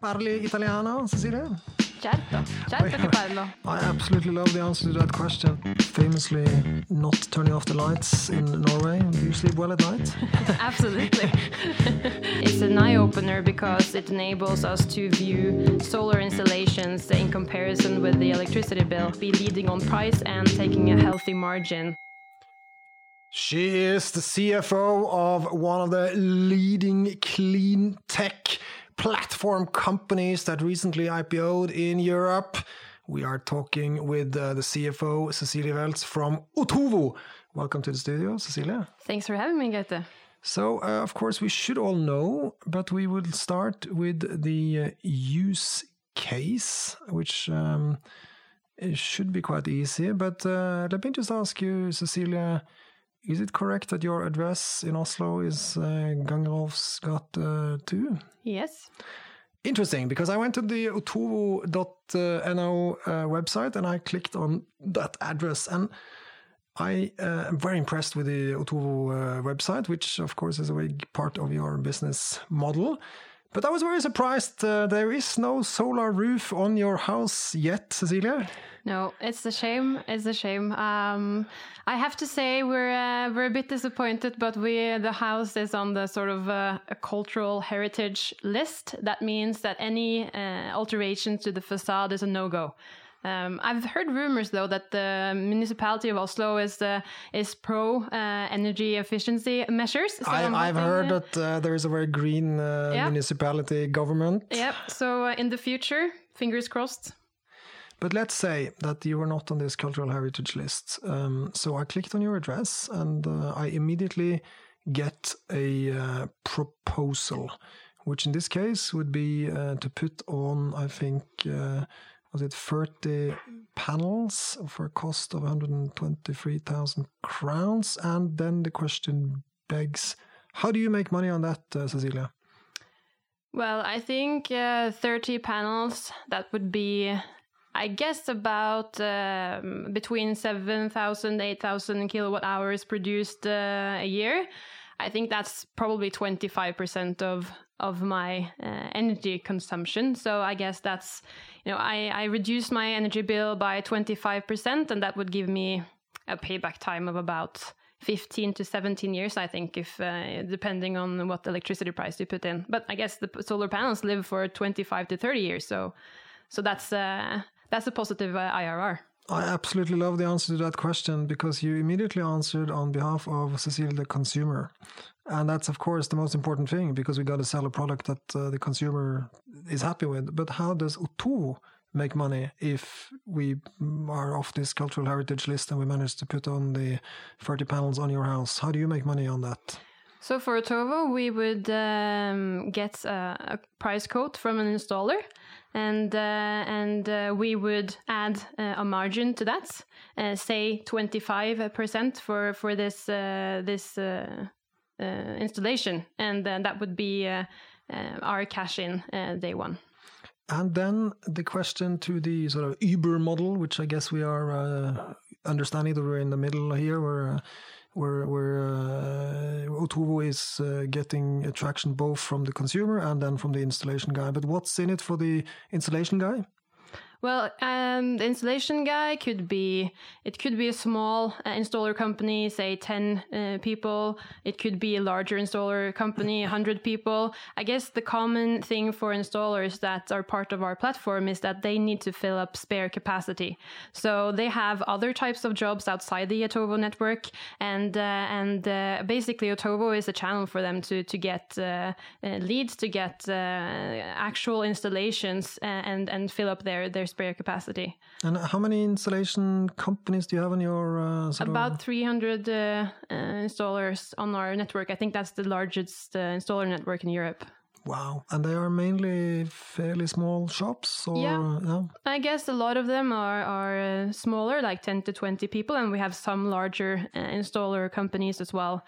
Parli italiano, Cecilia? Certo, certo che parlo. I absolutely love the answer to that question. Famously, not turning off the lights in Norway. Do you sleep well at night? Absolutely. it's an eye opener because it enables us to view solar installations in comparison with the electricity bill, be leading on price and taking a healthy margin. She is the CFO of one of the leading clean tech platform companies that recently IPO'd in Europe. We are talking with uh, the CFO, Cecilia Weltz from Otovo. Welcome to the studio, Cecilia. Thanks for having me, Grete. So, uh, of course, we should all know, but we will start with the uh, use case, which um, should be quite easy. But uh, let me just ask you, Cecilia, is it correct that your address in Oslo is uh, Gange-Rolvs gate 2? Yes. Interesting, because I went to the otovo.no uh, website and I clicked on that address. And I uh, am very impressed with the Otovo uh, website, which of course is a big part of your business model. But I was very surprised uh, there is no solar roof on your house yet, Cecilia. No, it's a shame. It's a shame. Um, I have to say we're uh, we're a bit disappointed, but we the house is on the sort of uh, a cultural heritage list. That means that any uh, alteration to the facade is a no go. Um, I've heard rumors though that the municipality of Oslo is uh, is pro uh, energy efficiency measures. So I, have heard that uh, there is a very green uh, yep. municipality government. Yep. So uh, in the future, fingers crossed. But let's say that you were not on this cultural heritage list. Um, so I clicked on your address and uh, I immediately get a proposal, which in this case would be to put on, I think was it 30 panels for a cost of 123,000 crowns? And then the question begs, how do you make money on that, uh, Cecilia? Well, I think uh, 30 panels, that would be, I guess, about um, between 7,000, 8,000 kilowatt hours produced uh, a year. I think that's probably 25% of of my uh, energy consumption. So I guess that's, you know, I, I reduced my energy bill by 25%, and that would give me a payback time of about 15 to 17 years, I think, if uh, depending on what electricity price you put in. But I guess the solar panels live for 25 to 30 years, so so that's uh, that's a positive uh, IRR. I absolutely love the answer to that question because you immediately answered on behalf of Cecilia, the consumer. And that's, of course, the most important thing because we got to sell a product that uh, the consumer is happy with. But how does Otovo make money if we are off this cultural heritage list and we manage to put on the 30 panels on your house? How do you make money on that? So for Otovo, we would um, get a, a, price quote from an installer, and uh, and uh, we would add uh, a margin to that, uh, say twenty five percent for for this uh, this uh, installation, and then that would be our cash in day one. And then the question to the sort of Uber model, which I guess we are understanding that we're in the middle here, where where where uh, Otovo is uh, getting attraction both from the consumer and then from the installation guy. But what's in it for the installation guy? Well, um, the installation guy could be it could be a small uh, installer company, say ten uh, people. It could be a larger installer company, hundred people. I guess the common thing for installers that are part of our platform is that they need to fill up spare capacity. So they have other types of jobs outside the Otovo network, and uh, and uh, basically Otovo is a channel for them to to get uh, leads, to get actual installations, and and fill up their their spare capacity. And how many installation companies do you have on your? Uh, About of... 300 uh, uh, installers on our network. I think that's the largest uh, installer network in Europe. Wow. And they are mainly fairly small shops? Or, yeah. I guess a lot of them are, are uh, smaller, like 10 to 20 people, and we have some larger uh, installer companies as well.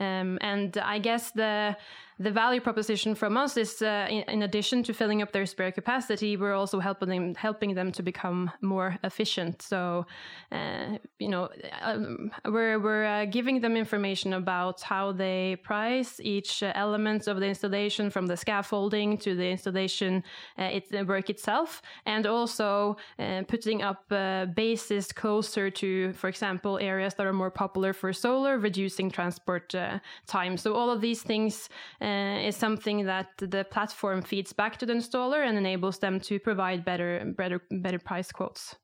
Um, and I guess the the value proposition from us is, uh, in, in, addition to filling up their spare capacity, we're also helping them helping them to become more efficient. So, uh, you know, um, we're we're uh, giving them information about how they price each uh, element of the installation, from the scaffolding to the installation uh, it, the work itself, and also uh, putting up bases closer to, for example, areas that are more popular for solar, reducing transport time. So all of these things uh, is something that the platform feeds back to the installer and enables them to provide better, better, better price quotes.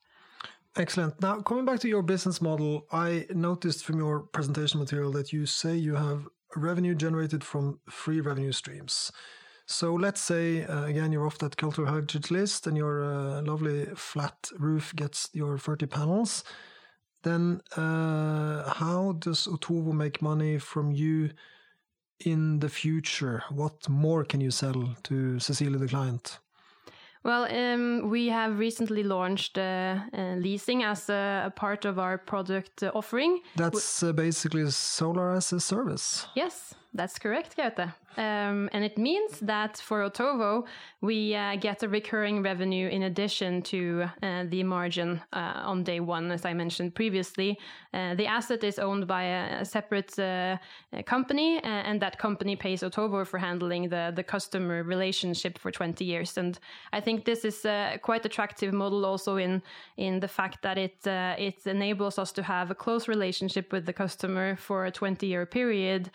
Excellent. Now, coming back to your business model, I noticed from your presentation material that you say you have revenue generated from three revenue streams. So let's say, uh, again, you're off that cultural heritage list and your uh, lovely flat roof gets your 30 panels. Then, uh, how does Otovo make money from you in the future? What more can you sell to Cecilia, the client? Well, um, we have recently launched uh, uh, leasing as a, a, part of our product offering. That's uh, basically solar as a service. Yes, that's correct, Gaute. Um, and it means that for Otovo, we uh, get a recurring revenue in addition to uh, the margin uh, on day one, as I mentioned previously. Uh, the asset is owned by a, a separate uh, company, and that company pays Otovo for handling the, the customer relationship for 20 years. And I think this is a quite attractive model also in, in the fact that it, uh, it enables us to have a close relationship with the customer for a 20 year period,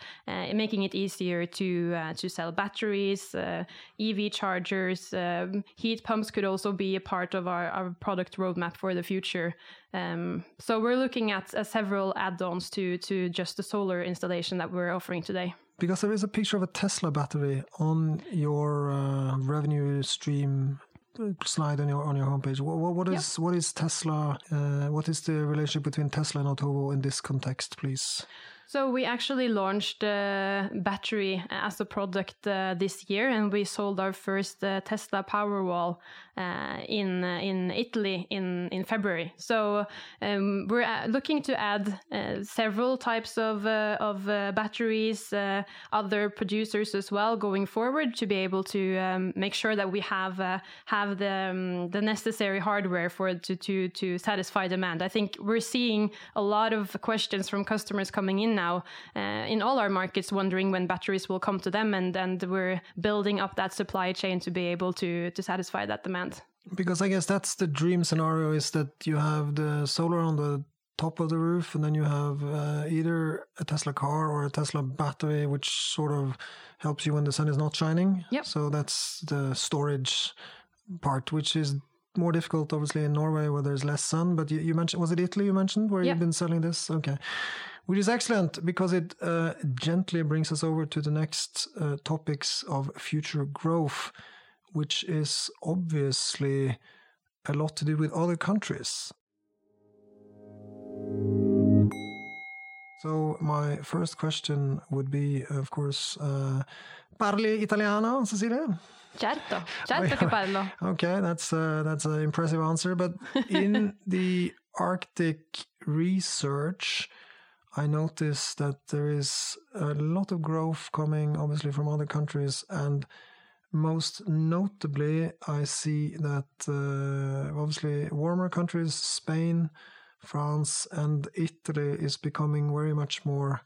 making it easier to uh, to sell batteries, uh, EV chargers, um, heat pumps could also be a part of our, our product roadmap for the future. Um, so we're looking at uh, several add-ons to to just the solar installation that we're offering today. Because there is a picture of a Tesla battery on your uh, revenue stream uh, slide on your on your homepage. what, what is what is Tesla? Uh, what is the relationship between Tesla and Otovo in this context, please? So we actually launched uh, battery as a product uh, this year, and we sold our first uh, Tesla Powerwall uh, in uh, in Italy in in February. So um, we're uh, looking to add several types of of batteries, other producers as well going forward to be able to um, make sure that we have have the um, the necessary hardware for to to to satisfy demand. I think we're seeing a lot of questions from customers coming in now in all our markets, wondering when batteries will come to them, and and we're building up that supply chain to be able to to satisfy that demand. Because I guess that's the dream scenario is that you have the solar on the top of the roof, and then you have uh, either a Tesla car or a Tesla battery, which sort of helps you when the sun is not shining. Yep. So that's the storage part, which is more difficult, obviously, in Norway where there's less sun. But you, you mentioned, was it Italy you mentioned where yep. you've been selling this? Okay. Which is excellent because it uh, gently brings us over to the next uh, topics of future growth which is obviously a lot to do with other countries. So my first question would be, of course, uh, parli italiano, Cecilia? Certo, certo che parlo. Okay, that's uh, that's an impressive answer. But in the Arctic research, I notice that there is a lot of growth coming, obviously, from other countries, and most notably, I see that uh, obviously warmer countries, Spain, France, and Italy is becoming very much more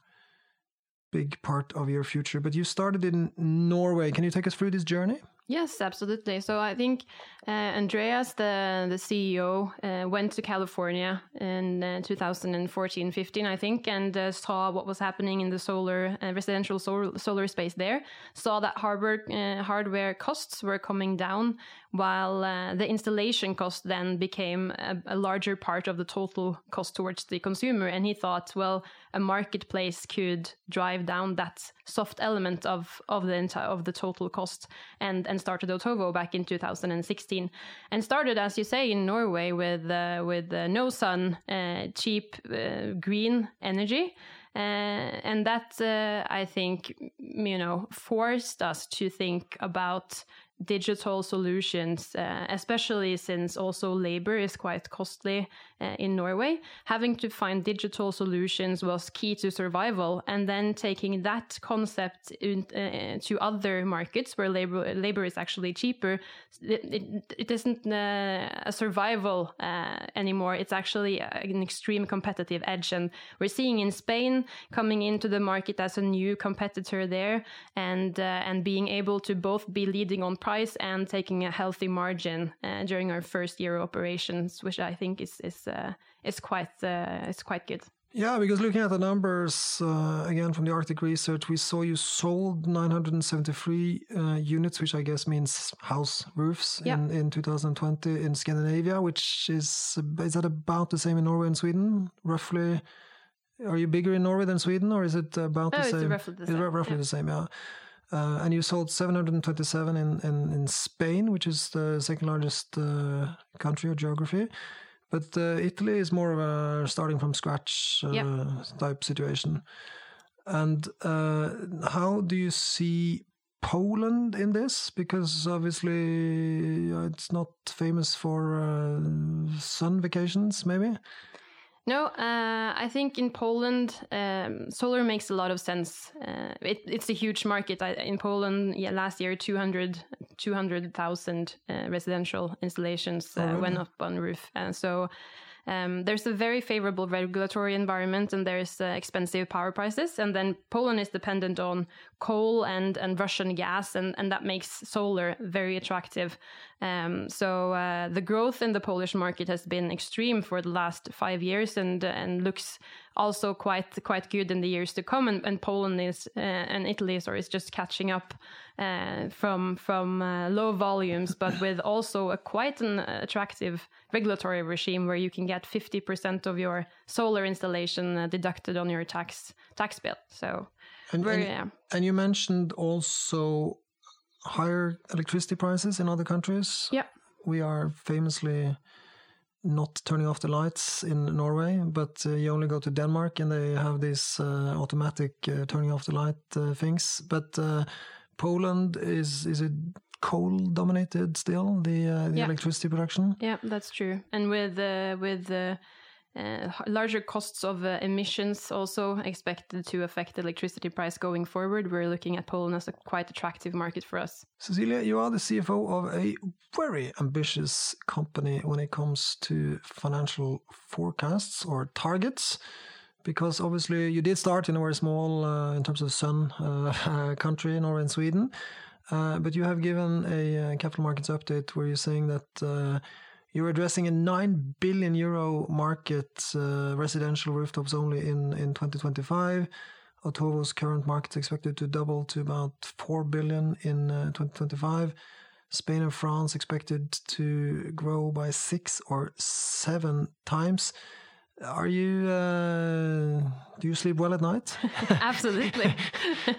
big part of your future. But you started in Norway. Can you take us through this journey? Yes, absolutely. So I think uh, Andreas, the the CEO, uh, went to California in uh, 2014, 15, I think, and uh, saw what was happening in the solar uh, residential solar, solar space there. Saw that hardware uh, hardware costs were coming down, while the installation cost then became a, a, larger part of the total cost towards the consumer. And he thought, well, a marketplace could drive down that soft element of of the entire of the total cost, and and started Otovo back in 2016, and started as you say in Norway with uh, with uh, no sun, uh, cheap uh, green energy. Uh, and that uh, I think you know forced us to think about digital solutions, uh, especially since also labor is quite costly uh, in Norway. Having to find digital solutions was key to survival, and then taking that concept in, uh, to other markets where labor labor is actually cheaper, it, it, it isn't uh, a survival uh, anymore. It's actually an extreme competitive edge, and we're seeing in Spain coming into the market as a new competitor there, and uh, and being able to both be leading on price and taking a healthy margin uh, during our first year of operations, which I think is is uh, is quite uh, is quite good. Yeah, because looking at the numbers uh, again from the Arctic Research, we saw you sold 973 uh, units, which I guess means house roofs Yeah. in, in 2020 in Scandinavia, which is is that about the same in Norway and Sweden, roughly? Are you bigger in Norway than Sweden, or is it about No, the it's same? roughly the It's same, ru- roughly yeah. the same, yeah. Uh, and you sold 727 in, in, in Spain, which is the second largest uh, country or geography. But uh, Italy is more of a starting from scratch uh, Yeah. type situation. And uh, how do you see Poland in this? Because obviously uh, it's not famous for uh, sun vacations, maybe. No, uh, I think in Poland, um, solar makes a lot of sense. Uh, it, it's a huge market I, in Poland. Yeah, last year 200 200,000 uh, residential installations uh, Oh, really? went up on roof, and so. Um, there's a very favorable regulatory environment and there's uh, expensive power prices. And then Poland is dependent on coal and, and Russian gas, and, and that makes solar very attractive. Um, so uh, the growth in the Polish market has been extreme for the last five years and, and looks also quite quite good in the years to come. And, and Poland is uh, and Italy, sorry, is just catching up uh, from from uh, low volumes, but with also a quite an attractive regulatory regime where you can get 50% of your solar installation uh, deducted on your tax tax bill. So And, and, yeah. and you mentioned also higher electricity prices in other countries. Yeah. We are famously not turning off the lights in Norway, but uh, you only go to Denmark and they have these uh, automatic uh, turning off the light uh, things. But uh, Poland is is it coal dominated still the uh, the Yeah. electricity production? Yeah, that's true. And with uh, with uh, larger costs of uh, emissions also expected to affect electricity price going forward, we're looking at Poland as a quite attractive market for us. Cecilia, you are the CFO of a very ambitious company when it comes to financial forecasts or targets. Because obviously you did start in a very small, uh, in terms of sun uh, country, Norway and Sweden. Uh, but you have given a uh, capital markets update where you're saying that you're addressing a 9 billion euro market, uh, residential rooftops only in, in 2025. Otovo's current market is expected to double to about 4 billion in uh, 2025. Spain and France expected to grow by six or seven times. Are you? Uh, do you sleep well at night? Absolutely.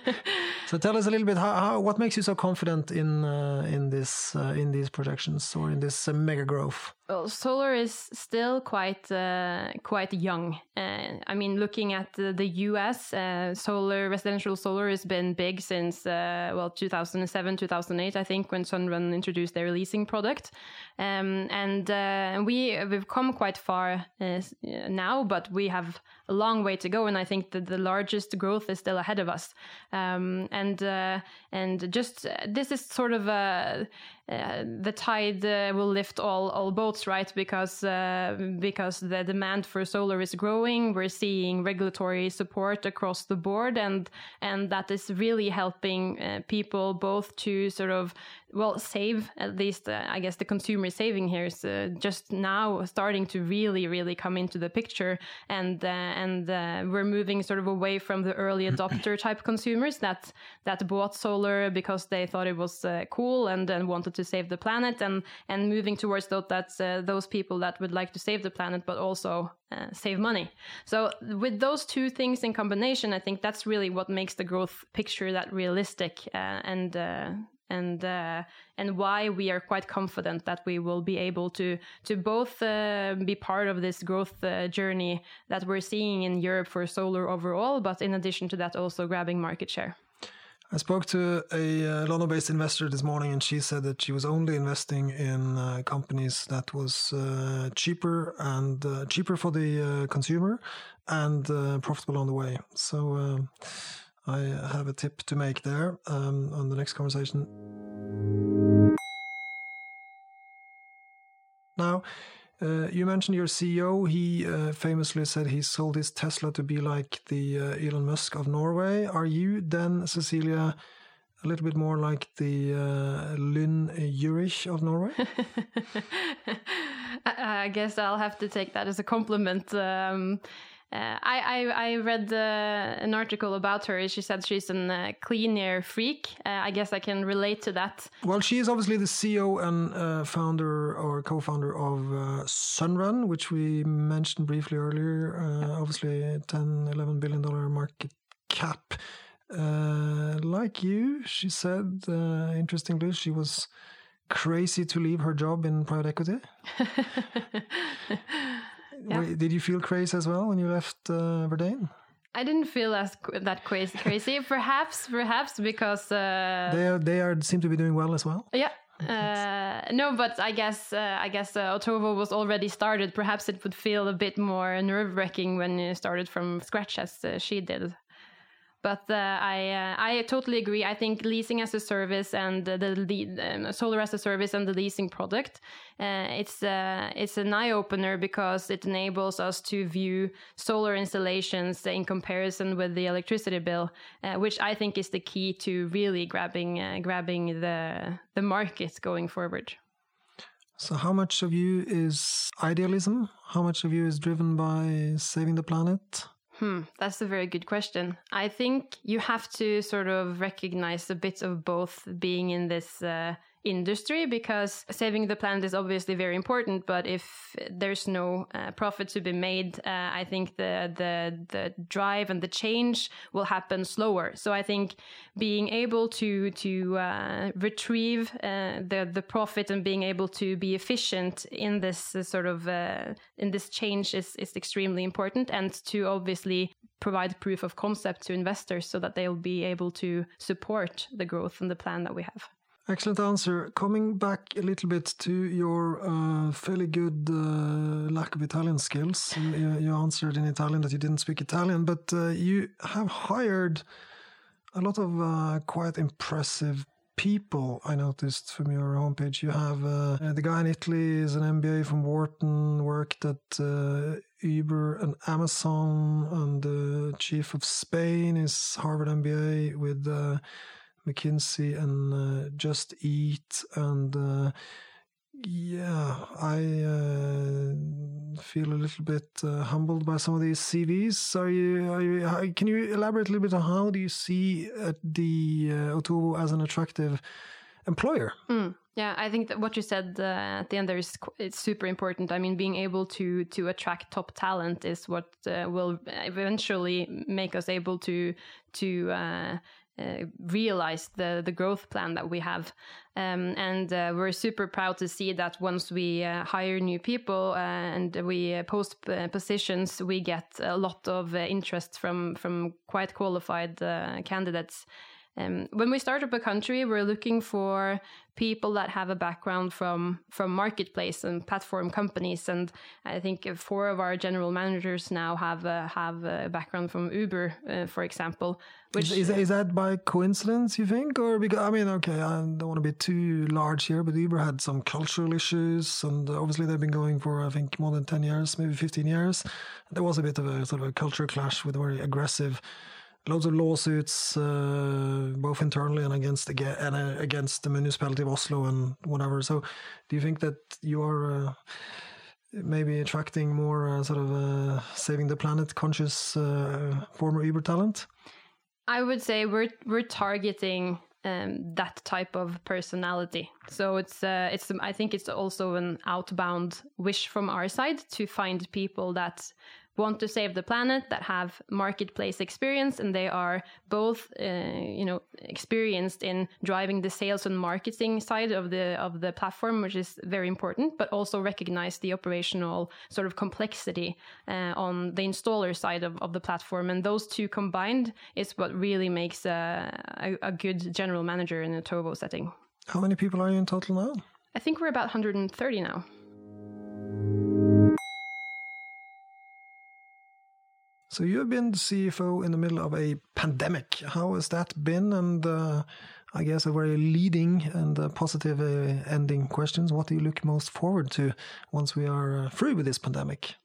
so tell us a little bit how, how what makes you so confident in uh, in this uh, in these projections or in this uh, mega growth. Well, solar is still quite uh, quite young. Uh, I mean, looking at the, the U.S., uh, solar residential solar has been big since uh, well 2007, 2008, I think, when Sunrun introduced their leasing product. Um, and uh, we we've come quite far uh, now, but we have a long way to go. And I think that the largest growth is still ahead of us. Um, and and just this is sort of a the tide will lift all all boats, right? Because uh, because the demand for solar is growing. We're seeing regulatory support across the board, and and that is really helping uh, people both to sort of well save at least uh, I guess the consumer saving here is uh, just now starting to really really come into the picture, and uh, and uh, we're moving sort of away from the early adopter type consumers that that bought solar because they thought it was uh, cool and and wanted to save the planet, and and moving towards those that's uh, those people that would like to save the planet but also uh, save money. So with those two things in combination, I think that's really what makes the growth picture that realistic uh, and. Uh, and uh, and why we are quite confident that we will be able to to both uh, be part of this growth uh, journey that we're seeing in Europe for solar overall, but in addition to that, also grabbing market share. I spoke to a uh, London-based investor this morning, and she said that she was only investing in uh, companies that was uh, cheaper and uh, cheaper for the uh, consumer and uh, profitable on the way. So um, I have a tip to make there um, on the next conversation. Now, uh, you mentioned your CEO. He uh, famously said he sold his Tesla to be like the uh, Elon Musk of Norway. Are you then, Cecilia, a little bit more like the uh, Lynn Jurich of Norway? I guess I'll have to take that as a compliment. Um, uh, I, I, I read uh, an article about her. She said she's a uh, clean air freak. Uh, I guess I can relate to that. Well, she is obviously the CEO and uh, founder or co-founder of uh, Sunrun, which we mentioned briefly earlier. Obviously, 10, 11 billion dollar market cap. like you, she said, interestingly, she was crazy to leave her job in private equity. Yeah. Did you feel crazy as well when you left uh, Verdane? I didn't feel as that crazy. Crazy, perhaps, perhaps because uh, they are they are seem to be doing well as well. Yeah. Uh, no, but I guess uh, I guess uh, Otovo was already started. Perhaps it would feel a bit more nerve wracking when you started from scratch as uh, she did. But uh, I uh, I totally agree. I think leasing as a service and the, the um, solar as a service and the leasing product, uh, it's uh, it's an eye opener because it enables us to view solar installations in comparison with the electricity bill, uh, which I think is the key to really grabbing uh, grabbing the the market going forward. So, how much of you is idealism? How much of you is driven by saving the planet? Hmm, that's a very good question. I think you have to sort of recognize a bit of both being in this uh, industry because saving the planet is obviously very important but if there's no uh, profit to be made uh, i think the the the drive and the change will happen slower. So i think being able to to uh, retrieve uh, the the profit and being able to be efficient in this uh, sort of uh, in this change is is extremely important and to obviously provide proof of concept to investors so that they'll be able to support the growth and the plan that we have Excellent answer. Coming back a little bit to your uh, fairly good uh, lack of Italian skills, you, you, answered in Italian that you didn't speak Italian, but uh, you have hired a lot of uh, quite impressive people. I noticed from your homepage. You have uh, the guy in Italy is an MBA from Wharton, worked at uh, Uber and Amazon, and the chief of Spain is Harvard MBA with McKinsey and uh, Just Eat and uh, yeah, I uh, feel a little bit uh, humbled by some of these CVs. Are you, are you? Can you elaborate a little bit on how do you see uh, the uh, Otovo as an attractive employer? Mm. Yeah, I think that what you said uh, at the end there is it's super important. I mean, being able to to attract top talent is what uh, will eventually make us able to to uh, uh, realize the the growth plan that we have. Um, and uh, we're super proud to see that once we uh, hire new people uh, and we post uh, positions, we get a lot of uh, interest from from quite qualified candidates. Um, when we start up a country, we're looking for people that have a background from from marketplace and platform companies, and I think four of our general managers now have uh, have a background from Uber, uh, for example. Which is, is, is, that by coincidence, you think, or because I mean, okay, I don't want to be too large here, but Uber had some cultural issues, and obviously they've been going for I think more than ten years, maybe fifteen years. There was a bit of a sort of a culture clash with a very aggressive loads of lawsuits, uh, both internally and against and uh, against the municipality of Oslo and whatever. So, do you think that you are uh, maybe attracting more uh, sort of uh, saving the planet conscious uh, former Uber talent? I would say we're we're targeting um, that type of personality. So it's it's I think it's also an outbound wish from our side to find people that want to save the planet, that have marketplace experience, and they are both, uh, you know, experienced in driving the sales and marketing side of the of the platform, which is very important, but also recognize the operational sort of complexity uh, on the installer side of, of the platform. And those two combined is what really makes a, a, a good general manager in a Otovo setting. How many people are you in total now? I think we're about 130 now. So you have been the CFO in the middle of a pandemic. How has that been? And uh, I guess a very leading and uh, positive uh, ending questions. What do you look most forward to once we are uh, through with this pandemic?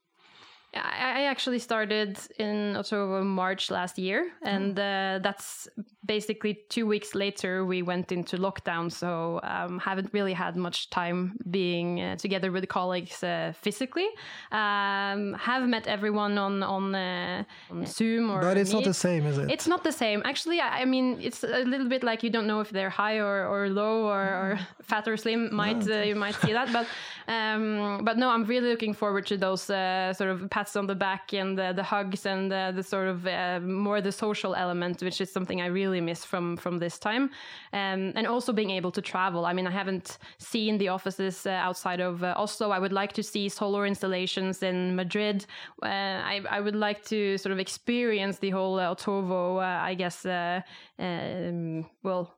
I actually started in October, March last year, and uh, that's basically two weeks later we went into lockdown. So um, haven't really had much time being uh, together with colleagues uh, physically. Um, have met everyone on on, uh, on Zoom or. But it's Meet. not the same, is it? It's not the same. Actually, I, I mean, it's a little bit like you don't know if they're high or, or low or, or fat or slim. Might uh, you might see that, but um, but no, I'm really looking forward to those uh, sort of pats on the back and the, the hugs and the, the sort of uh, more the social element, which is something I really miss from from this time, um, and also being able to travel. I mean, I haven't seen the offices uh, outside of uh, Oslo. I would like to see solar installations in Madrid. Uh, I, I would like to sort of experience the whole uh, Otovo. I guess, um, well.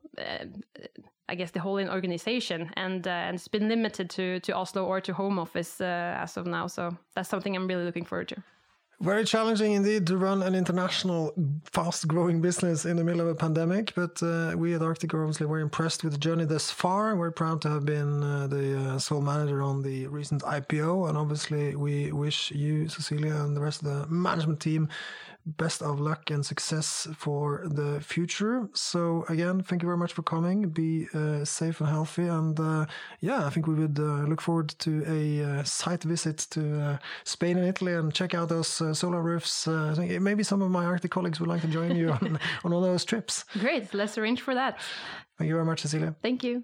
I guess the whole organization, and uh, and it's been limited to to Oslo or to home office uh, as of now. So that's something I'm really looking forward to. Very challenging indeed to run an international, fast growing business in the middle of a pandemic. But uh, we at Arctic are obviously very impressed with the journey thus far. We're proud to have been uh, the uh, sole manager on the recent IPO. And obviously, we wish you, Cecilia, and the rest of the management team best of luck and success for the future. So again, thank you very much for coming. Be uh, safe and healthy. And uh, yeah, I think we would uh, look forward to a uh, site visit to uh, Spain and Italy and check out those uh, solar roofs. I maybe some of my Arctic colleagues would like to join you on, on all those trips. Great. Let's arrange for that. Thank you very much, Cecilia. Thank you.